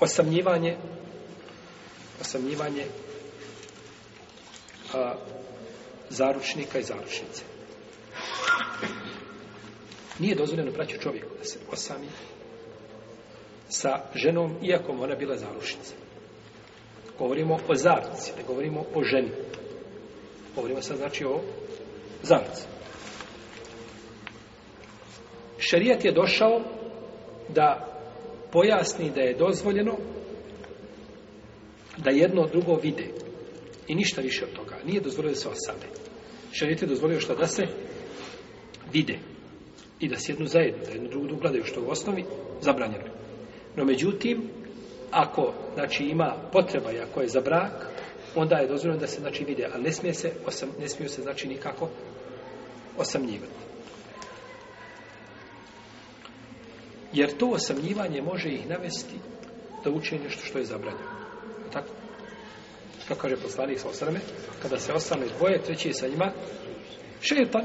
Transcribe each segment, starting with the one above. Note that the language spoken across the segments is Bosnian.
osamljivanje osamljivanje a, zaručnika i zaručnice. Nije dozvoljeno praći čovjeku da se osami sa ženom, iako ona bila zaručnica. Govorimo o zaruci, ne govorimo o ženi. Govorimo sad znači o zaruci. Šerijat je došao da pojasni da je dozvoljeno da jedno drugo vide i ništa više od toga. Nije dozvoljeno da se osade. Šarijet je dozvolio što? da se vide i da sjednu zajedno, da jednu drugu gledaju što u osnovi zabranjeno. No međutim, ako znači ima potreba i ako je za brak, onda je dozvoljeno da se znači vide, a ne smije se, ne smiju se znači nikako osamljivati. Jer to osamljivanje može ih navesti da uče nešto što je zabranjeno. Tako? Kako kaže poslanik sa osrame, kada se osame dvoje, treći je sa njima šetan.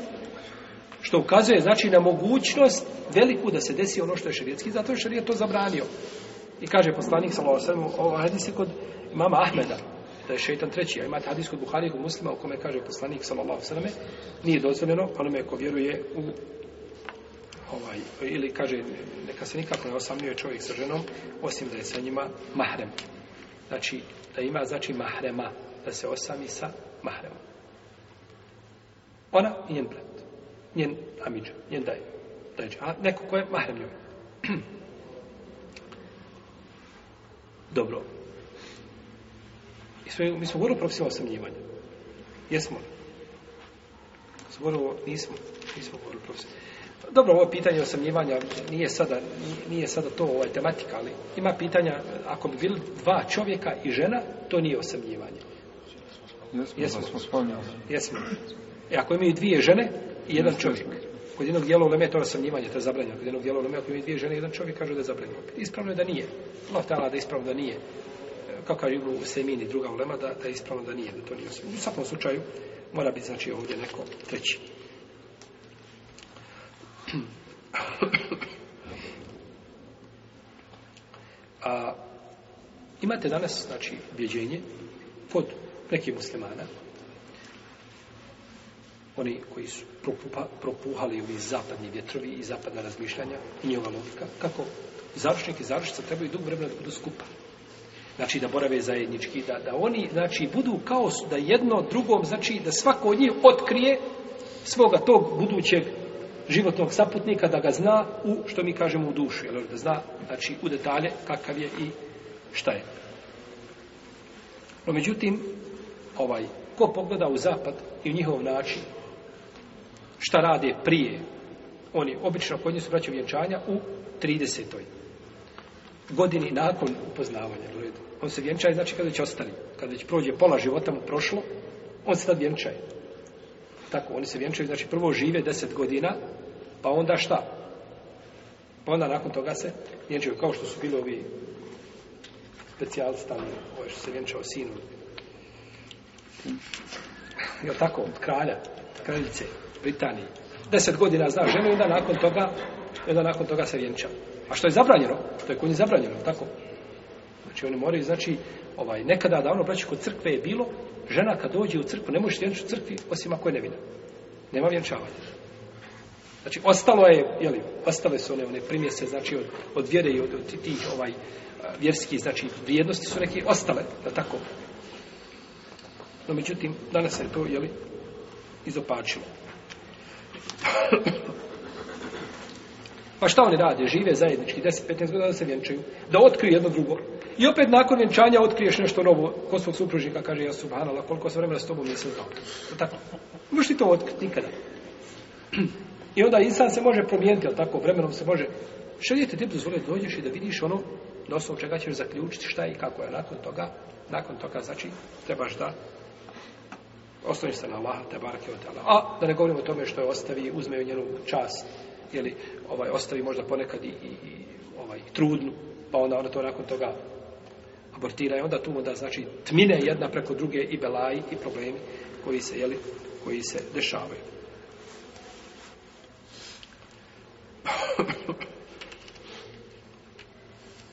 Što ukazuje, znači, na mogućnost veliku da se desi ono što je šerijetski, zato je šerijet to zabranio. I kaže poslanik sa osrame, ovo se se kod mama Ahmeda, da je šeitan treći. A imate hadis kod u muslima, u kome kaže poslanik sallallahu sallame, nije dozvoljeno onome ko vjeruje u ovaj, ili kaže, neka se nikako ne osamljuje čovjek sa ženom, osim da je sa njima mahrem. Znači, da ima, znači, mahrema, da se osami sa mahremom. Ona i njen brat, njen amidža, njen daj, a neko ko je mahrem Dobro. mi smo govorili profesionalno Jesmo li? Smo nismo, nismo govorili dobro, ovo pitanje osamljivanja, nije sada, nije sada to ovaj tematika, ali ima pitanja, ako bi bili dva čovjeka i žena, to nije osamljivanje. Jesmo, jesmo. jesmo. E, ako imaju dvije žene i jedan čovjek, kod jednog dijela uleme to je osamljivanje, to je zabranjeno. Kod jednog dijela ako imaju dvije žene i jedan čovjek, kažu da je zabranjeno. Ispravno je da nije. Allah tala da ispravno da nije. kao e, kaže u Semini druga ulema, da, je ispravno da nije, da to nije U svakom slučaju, mora biti znači ovdje neko treći. A imate danas, znači, bjeđenje kod nekih muslimana, oni koji su propuhali ovi zapadni vjetrovi i zapadna razmišljanja i njihova logika, kako završnik i završnica trebaju dugo vremena da budu skupa. Znači da borave zajednički, da, da oni znači budu kao da jedno drugom, znači da svako od njih otkrije svoga tog budućeg životnog saputnika, da ga zna u, što mi kažemo, u dušu, jel, da zna, znači, u detalje kakav je i šta je. No, međutim, ovaj, ko pogleda u zapad i u njihov način, šta rade prije, oni obično kod njih su braće vjenčanja u 30. godini nakon upoznavanja. On se vjenčaje, znači kada će ostali, Kada već prođe pola života mu prošlo, on se tad vjenčaje. Tako, oni se vjenčaju, znači prvo žive deset godina, pa onda šta? Pa onda nakon toga se vjenčaju, kao što su bili ovi specijalci tamo, ovaj što se vjenčao sinu. Jel tako, od kralja, kraljice, Britanije. Deset godina zna ženu i onda nakon toga, onda nakon toga se vjenča. A što je zabranjeno? To je kod njih zabranjeno, tako? Znači oni moraju, znači, ovaj, nekada davno braći kod crkve je bilo, žena kad dođe u crkvu, ne možeš vjenčati u crkvi osim ako je nevina. Nema vjenčavanja. Znači, ostalo je, jeli, ostale su one, one primjese, znači, od, od vjere i od, tih, ovaj, e, vjerskih, znači, vrijednosti su neke ostale, da tako? No, međutim, danas je to, jeli, izopačilo. Pa šta oni rade? Žive zajednički 10-15 godina da se vjenčaju. Da otkriju jedno drugo. I opet nakon vjenčanja otkriješ nešto novo. Kod svog supružnika kaže ja subhanala koliko sam vremena s tobom nisam znao. Tako. Možeš ti to otkriti nikada. I onda insan se može promijeniti, ali tako vremenom se može... Šarijete ti dozvole dođeš i da vidiš ono na osnovu čega ćeš zaključiti šta je i kako je. Nakon toga, nakon toga znači trebaš da ostaviš se na Allaha, te barke od A da ne govorimo o tome što je ostavi, uzme njenu čast, ili ovaj, ostavi možda ponekad i, i, i ovaj, trudnu, pa onda ona to nakon toga abortira i onda tu onda znači tmine jedna preko druge i belaji i problemi koji se, jeli, koji se dešavaju.